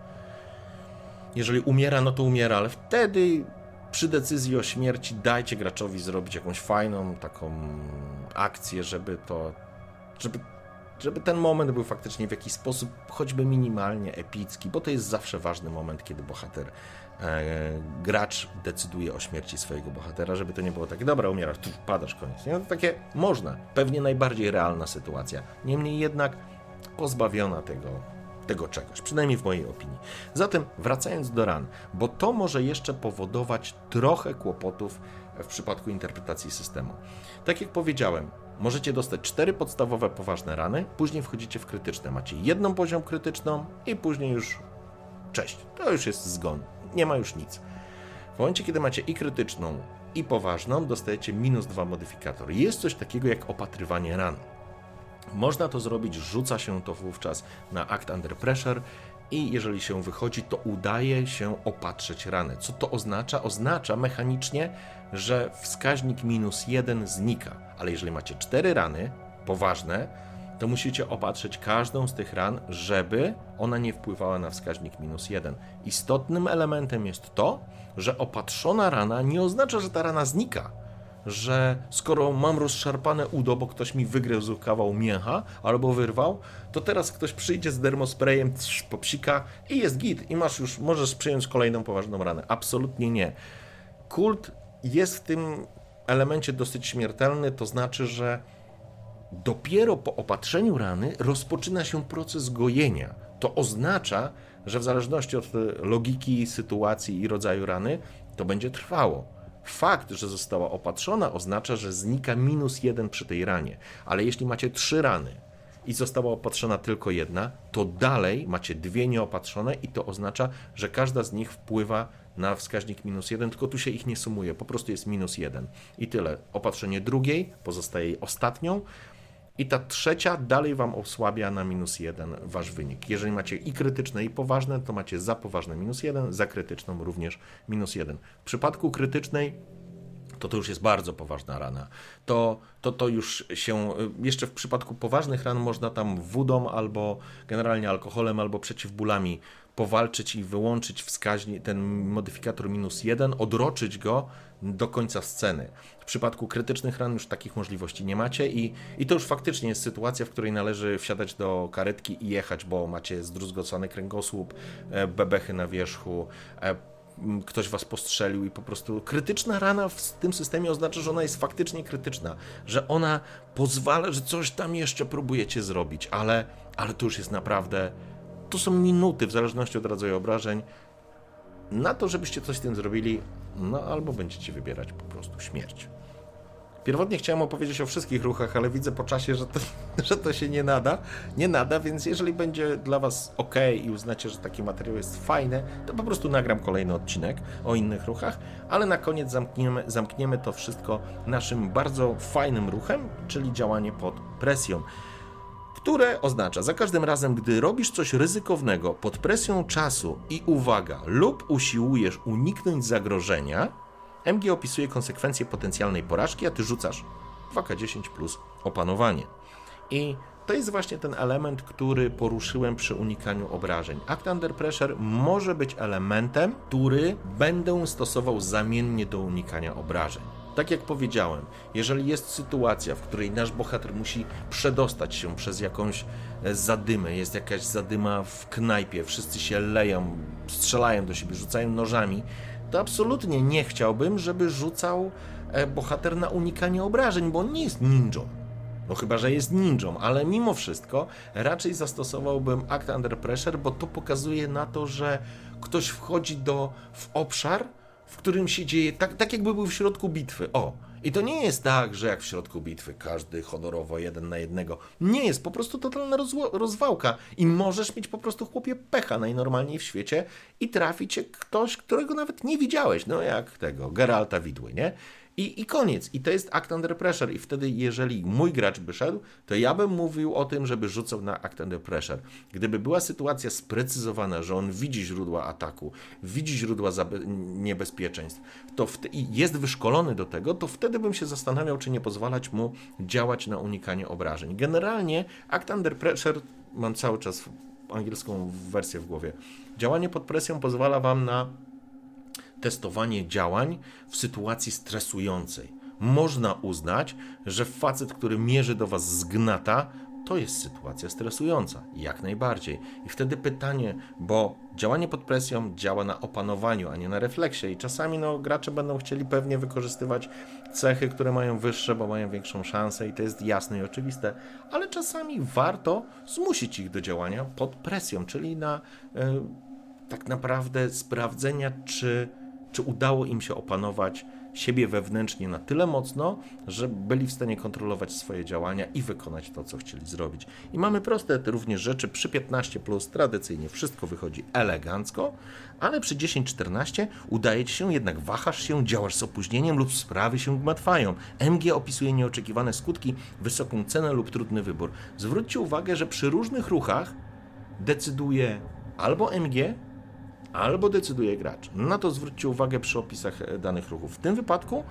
Jeżeli umiera, no to umiera, ale wtedy przy decyzji o śmierci dajcie graczowi zrobić jakąś fajną taką akcję, żeby to, żeby żeby ten moment był faktycznie w jakiś sposób, choćby minimalnie epicki, bo to jest zawsze ważny moment, kiedy bohater gracz decyduje o śmierci swojego bohatera, żeby to nie było takie, dobra, umierasz, tu padasz, koniec. Nie? No to takie można, pewnie najbardziej realna sytuacja. Niemniej jednak pozbawiona tego, tego czegoś, przynajmniej w mojej opinii. Zatem wracając do ran, bo to może jeszcze powodować trochę kłopotów w przypadku interpretacji systemu. Tak jak powiedziałem, możecie dostać cztery podstawowe poważne rany, później wchodzicie w krytyczne. Macie jedną poziom krytyczną i później już cześć. To już jest zgon nie ma już nic. W momencie, kiedy macie i krytyczną, i poważną, dostajecie minus dwa modyfikator. Jest coś takiego jak opatrywanie ran. Można to zrobić, rzuca się to wówczas na Act Under Pressure i jeżeli się wychodzi, to udaje się opatrzeć ranę. Co to oznacza? Oznacza mechanicznie, że wskaźnik minus jeden znika, ale jeżeli macie cztery rany poważne, to musicie opatrzyć każdą z tych ran, żeby ona nie wpływała na wskaźnik minus jeden. Istotnym elementem jest to, że opatrzona rana nie oznacza, że ta rana znika. Że skoro mam rozszarpane udo, bo ktoś mi wygryzł kawał mięcha albo wyrwał, to teraz ktoś przyjdzie z dermosprayem, trz, popsika i jest git i masz już, możesz przyjąć kolejną poważną ranę. Absolutnie nie. Kult jest w tym elemencie dosyć śmiertelny, to znaczy, że dopiero po opatrzeniu rany rozpoczyna się proces gojenia. To oznacza, że w zależności od logiki sytuacji i rodzaju rany, to będzie trwało. Fakt, że została opatrzona, oznacza, że znika minus jeden przy tej ranie. Ale jeśli macie trzy rany i została opatrzona tylko jedna, to dalej macie dwie nieopatrzone i to oznacza, że każda z nich wpływa na wskaźnik minus jeden, tylko tu się ich nie sumuje, po prostu jest minus jeden. I tyle. Opatrzenie drugiej pozostaje ostatnią, i ta trzecia dalej Wam osłabia na minus jeden Wasz wynik. Jeżeli macie i krytyczne, i poważne, to macie za poważne minus jeden, za krytyczną również minus jeden. W przypadku krytycznej to to już jest bardzo poważna rana. To, to, to już się, jeszcze w przypadku poważnych ran można tam wodą albo generalnie alkoholem, albo przeciwbólami powalczyć i wyłączyć wskaźnik, ten modyfikator minus jeden, odroczyć go do końca sceny. W przypadku krytycznych ran już takich możliwości nie macie i, i to już faktycznie jest sytuacja, w której należy wsiadać do karetki i jechać, bo macie zdruzgocony kręgosłup, e, bebechy na wierzchu, e, ktoś was postrzelił i po prostu krytyczna rana w tym systemie oznacza, że ona jest faktycznie krytyczna, że ona pozwala, że coś tam jeszcze próbujecie zrobić, ale, ale to już jest naprawdę, to są minuty w zależności od rodzaju obrażeń, na to, żebyście coś z tym zrobili, no albo będziecie wybierać po prostu śmierć. Pierwotnie chciałem opowiedzieć o wszystkich ruchach, ale widzę po czasie, że to, [LAUGHS] że to się nie nada. Nie nada, więc jeżeli będzie dla Was ok i uznacie, że taki materiał jest fajny, to po prostu nagram kolejny odcinek o innych ruchach, ale na koniec zamkniemy, zamkniemy to wszystko naszym bardzo fajnym ruchem, czyli działanie pod presją które oznacza za każdym razem, gdy robisz coś ryzykownego pod presją czasu i uwaga, lub usiłujesz uniknąć zagrożenia, MG opisuje konsekwencje potencjalnej porażki, a ty rzucasz 2K10 plus opanowanie. I to jest właśnie ten element, który poruszyłem przy unikaniu obrażeń. Act Under Pressure może być elementem, który będę stosował zamiennie do unikania obrażeń. Tak jak powiedziałem, jeżeli jest sytuacja, w której nasz bohater musi przedostać się przez jakąś e, zadymę, jest jakaś zadyma w knajpie, wszyscy się leją, strzelają do siebie, rzucają nożami, to absolutnie nie chciałbym, żeby rzucał e, bohater na unikanie obrażeń, bo on nie jest ninją. No chyba, że jest ninją, ale mimo wszystko raczej zastosowałbym Act Under Pressure, bo to pokazuje na to, że ktoś wchodzi do, w obszar, w którym się dzieje, tak, tak jakby był w środku bitwy. O, i to nie jest tak, że jak w środku bitwy każdy honorowo jeden na jednego. Nie jest po prostu totalna rozwałka i możesz mieć po prostu chłopie pecha najnormalniej w świecie i trafi cię ktoś, którego nawet nie widziałeś. No jak tego, Geralta Widły, nie? I, I koniec. I to jest act under pressure. I wtedy, jeżeli mój gracz by szedł, to ja bym mówił o tym, żeby rzucał na act under pressure. Gdyby była sytuacja sprecyzowana, że on widzi źródła ataku, widzi źródła niebezpieczeństw, to i jest wyszkolony do tego, to wtedy bym się zastanawiał, czy nie pozwalać mu działać na unikanie obrażeń. Generalnie act under pressure mam cały czas angielską wersję w głowie. Działanie pod presją pozwala wam na testowanie działań w sytuacji stresującej. Można uznać, że facet, który mierzy do Was zgnata, to jest sytuacja stresująca, jak najbardziej. I wtedy pytanie, bo działanie pod presją działa na opanowaniu, a nie na refleksie, i czasami no, gracze będą chcieli pewnie wykorzystywać cechy, które mają wyższe, bo mają większą szansę, i to jest jasne i oczywiste, ale czasami warto zmusić ich do działania pod presją, czyli na yy, tak naprawdę sprawdzenia, czy czy udało im się opanować siebie wewnętrznie na tyle mocno, że byli w stanie kontrolować swoje działania i wykonać to, co chcieli zrobić. I mamy proste również rzeczy przy 15 plus tradycyjnie wszystko wychodzi elegancko, ale przy 10-14 udaje ci się, jednak wahasz się, działasz z opóźnieniem lub sprawy się gmatwają. MG opisuje nieoczekiwane skutki, wysoką cenę lub trudny wybór. Zwróćcie uwagę, że przy różnych ruchach decyduje albo MG, albo decyduje gracz. Na to zwróćcie uwagę przy opisach e, danych ruchów. W tym wypadku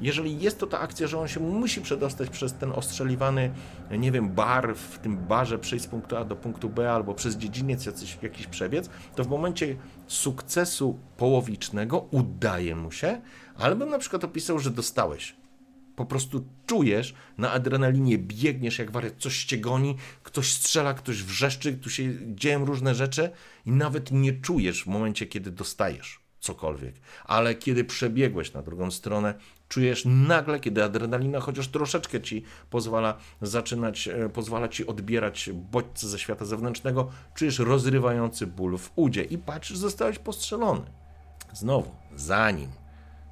jeżeli jest to ta akcja, że on się musi przedostać przez ten ostrzeliwany, nie wiem, bar, w tym barze przejść z punktu A do punktu B albo przez dziedziniec jakiś, jakiś przebiec, to w momencie sukcesu połowicznego udaje mu się, ale bym na przykład opisał, że dostałeś po prostu czujesz na adrenalinie, biegniesz jak wariat, coś cię goni, ktoś strzela, ktoś wrzeszczy, tu się dzieją różne rzeczy i nawet nie czujesz w momencie, kiedy dostajesz cokolwiek. Ale kiedy przebiegłeś na drugą stronę, czujesz nagle, kiedy adrenalina chociaż troszeczkę ci pozwala zaczynać, e, pozwala ci odbierać bodźce ze świata zewnętrznego, czujesz rozrywający ból w udzie i patrzysz, zostałeś postrzelony. Znowu, zanim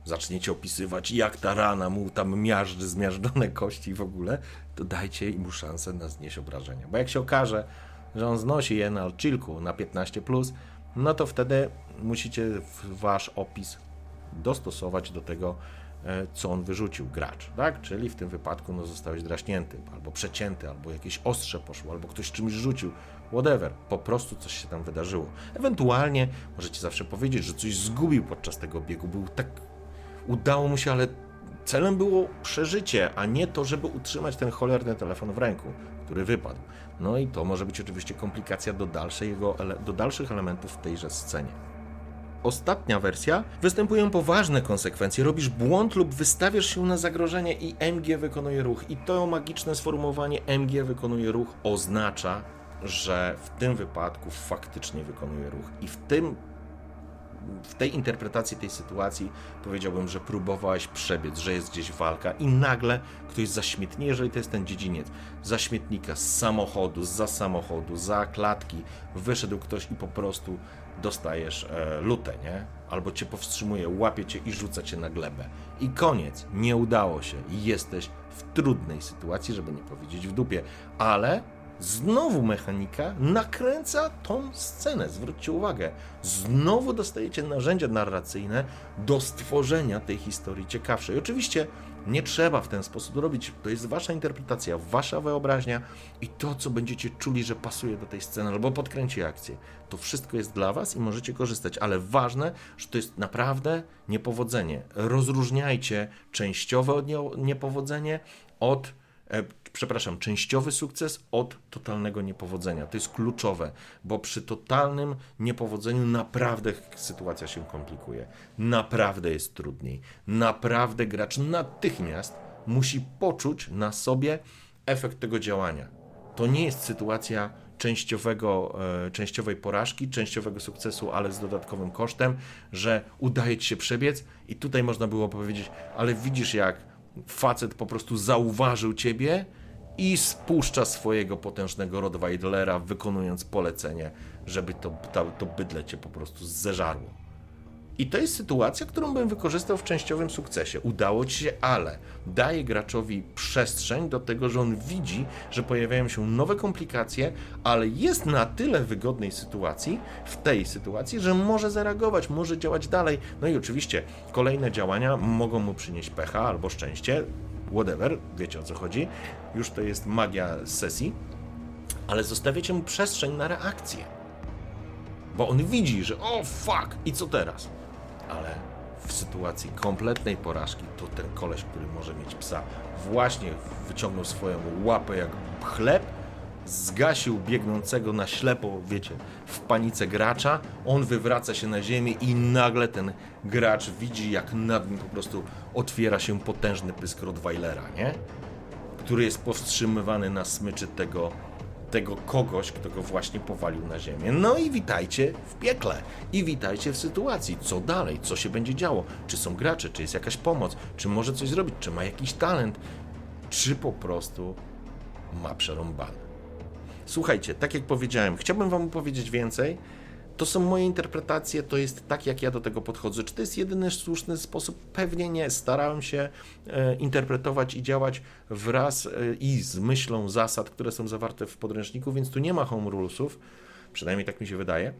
zaczniecie opisywać, jak ta rana mu tam miażdży, zmiażdżone [LAUGHS] kości w ogóle, to dajcie mu szansę na znieść obrażenia. Bo jak się okaże, że on znosi je na chillku na 15+, plus, no to wtedy musicie wasz opis dostosować do tego, e, co on wyrzucił, gracz, tak? Czyli w tym wypadku no, zostałeś draśnięty, albo przecięty, albo jakieś ostrze poszło, albo ktoś czymś rzucił, whatever, po prostu coś się tam wydarzyło. Ewentualnie możecie zawsze powiedzieć, że coś zgubił podczas tego biegu, był tak udało mu się, ale celem było przeżycie, a nie to, żeby utrzymać ten cholerny telefon w ręku, który wypadł. No i to może być oczywiście komplikacja do, dalszego, do dalszych elementów w tejże scenie. Ostatnia wersja występują poważne konsekwencje. Robisz błąd lub wystawiasz się na zagrożenie i MG wykonuje ruch. I to magiczne sformułowanie MG wykonuje ruch oznacza, że w tym wypadku faktycznie wykonuje ruch. I w tym w tej interpretacji tej sytuacji powiedziałbym, że próbowałeś przebiec, że jest gdzieś walka i nagle ktoś za śmietnie, jeżeli to jest ten dziedziniec, za śmietnika, z samochodu, za samochodu, za klatki, wyszedł ktoś i po prostu dostajesz e, lutę, nie? Albo cię powstrzymuje, łapie cię i rzuca cię na glebę. I koniec, nie udało się. Jesteś w trudnej sytuacji, żeby nie powiedzieć w dupie, ale Znowu mechanika nakręca tą scenę. Zwróćcie uwagę, znowu dostajecie narzędzia narracyjne do stworzenia tej historii ciekawszej. Oczywiście nie trzeba w ten sposób robić. To jest wasza interpretacja, wasza wyobraźnia i to, co będziecie czuli, że pasuje do tej sceny albo podkręci akcję. To wszystko jest dla was i możecie korzystać, ale ważne, że to jest naprawdę niepowodzenie. Rozróżniajcie częściowe niepowodzenie od e, przepraszam, częściowy sukces od totalnego niepowodzenia. To jest kluczowe, bo przy totalnym niepowodzeniu naprawdę sytuacja się komplikuje. Naprawdę jest trudniej. Naprawdę gracz natychmiast musi poczuć na sobie efekt tego działania. To nie jest sytuacja częściowego, e, częściowej porażki, częściowego sukcesu, ale z dodatkowym kosztem, że udaje ci się przebiec i tutaj można było powiedzieć, ale widzisz jak facet po prostu zauważył ciebie i spuszcza swojego potężnego Rottweilera, wykonując polecenie, żeby to, to, to bydle cię po prostu zeżarło. I to jest sytuacja, którą bym wykorzystał w częściowym sukcesie. Udało ci się, ale daje graczowi przestrzeń do tego, że on widzi, że pojawiają się nowe komplikacje, ale jest na tyle wygodnej sytuacji, w tej sytuacji, że może zareagować, może działać dalej. No i oczywiście kolejne działania mogą mu przynieść pecha albo szczęście, whatever, wiecie o co chodzi, już to jest magia sesji, ale zostawiacie mu przestrzeń na reakcję. Bo on widzi, że o fuck, i co teraz? Ale w sytuacji kompletnej porażki, to ten koleś, który może mieć psa, właśnie wyciągnął swoją łapę jak chleb zgasił biegnącego na ślepo, wiecie, w panice gracza, on wywraca się na ziemię i nagle ten gracz widzi, jak nad nim po prostu otwiera się potężny pysk Rottweilera, nie? Który jest powstrzymywany na smyczy tego, tego kogoś, kto go właśnie powalił na ziemię. No i witajcie w piekle. I witajcie w sytuacji, co dalej, co się będzie działo. Czy są gracze, czy jest jakaś pomoc, czy może coś zrobić, czy ma jakiś talent, czy po prostu ma przerąbane. Słuchajcie, tak jak powiedziałem, chciałbym Wam powiedzieć więcej. To są moje interpretacje, to jest tak, jak ja do tego podchodzę. Czy to jest jedyny słuszny sposób? Pewnie nie. Starałem się e, interpretować i działać wraz e, i z myślą zasad, które są zawarte w podręczniku, więc tu nie ma home rulesów, przynajmniej tak mi się wydaje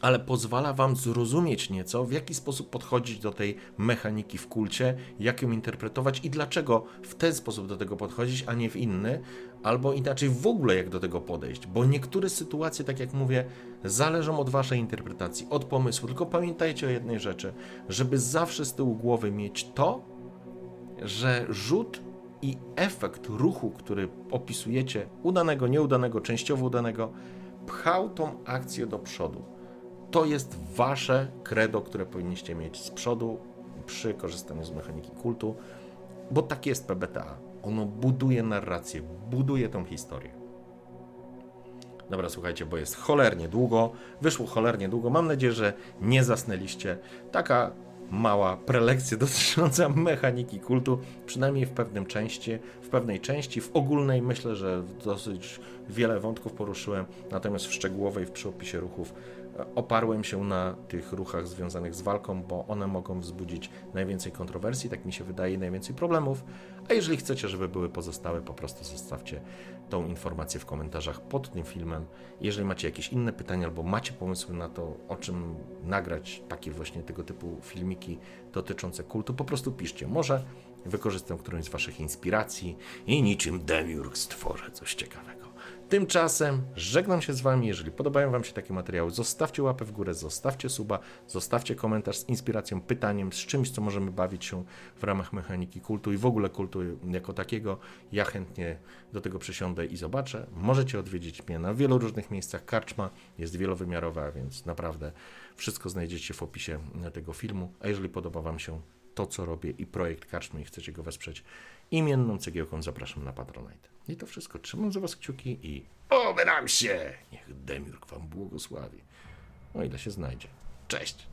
ale pozwala Wam zrozumieć nieco, w jaki sposób podchodzić do tej mechaniki w kulcie, jak ją interpretować i dlaczego w ten sposób do tego podchodzić, a nie w inny, albo inaczej w ogóle jak do tego podejść, bo niektóre sytuacje, tak jak mówię, zależą od Waszej interpretacji, od pomysłu. Tylko pamiętajcie o jednej rzeczy, żeby zawsze z tyłu głowy mieć to, że rzut i efekt ruchu, który opisujecie, udanego, nieudanego, częściowo udanego, pchał tą akcję do przodu to jest wasze credo, które powinniście mieć z przodu przy korzystaniu z mechaniki kultu, bo tak jest PBTA. Ono buduje narrację, buduje tą historię. Dobra, słuchajcie, bo jest cholernie długo, wyszło cholernie długo. Mam nadzieję, że nie zasnęliście. Taka mała prelekcja [LAUGHS] dotycząca mechaniki kultu, przynajmniej w pewnym części, w pewnej części, w ogólnej myślę, że dosyć wiele wątków poruszyłem, natomiast w szczegółowej, w przyopisie ruchów oparłem się na tych ruchach związanych z walką, bo one mogą wzbudzić najwięcej kontrowersji, tak mi się wydaje, najwięcej problemów. A jeżeli chcecie, żeby były pozostałe, po prostu zostawcie tą informację w komentarzach pod tym filmem. Jeżeli macie jakieś inne pytania albo macie pomysły na to, o czym nagrać takie właśnie tego typu filmiki dotyczące kultu, po prostu piszcie. Może wykorzystam którąś z Waszych inspiracji i niczym Demiurg stworzę coś ciekawego. Tymczasem żegnam się z Wami. Jeżeli podobają Wam się takie materiały, zostawcie łapę w górę, zostawcie suba, zostawcie komentarz z inspiracją, pytaniem, z czymś, co możemy bawić się w ramach mechaniki kultu i w ogóle kultu jako takiego. Ja chętnie do tego przysiądę i zobaczę. Możecie odwiedzić mnie na wielu różnych miejscach. Karczma jest wielowymiarowa, więc naprawdę wszystko znajdziecie w opisie tego filmu. A jeżeli podoba Wam się to, co robię i projekt Karczmy i chcecie go wesprzeć imienną cegiełką, zapraszam na Patronite. I to wszystko. Trzymam za Was kciuki i obieram się! Niech Demiurg Wam błogosławi. O ile się znajdzie. Cześć!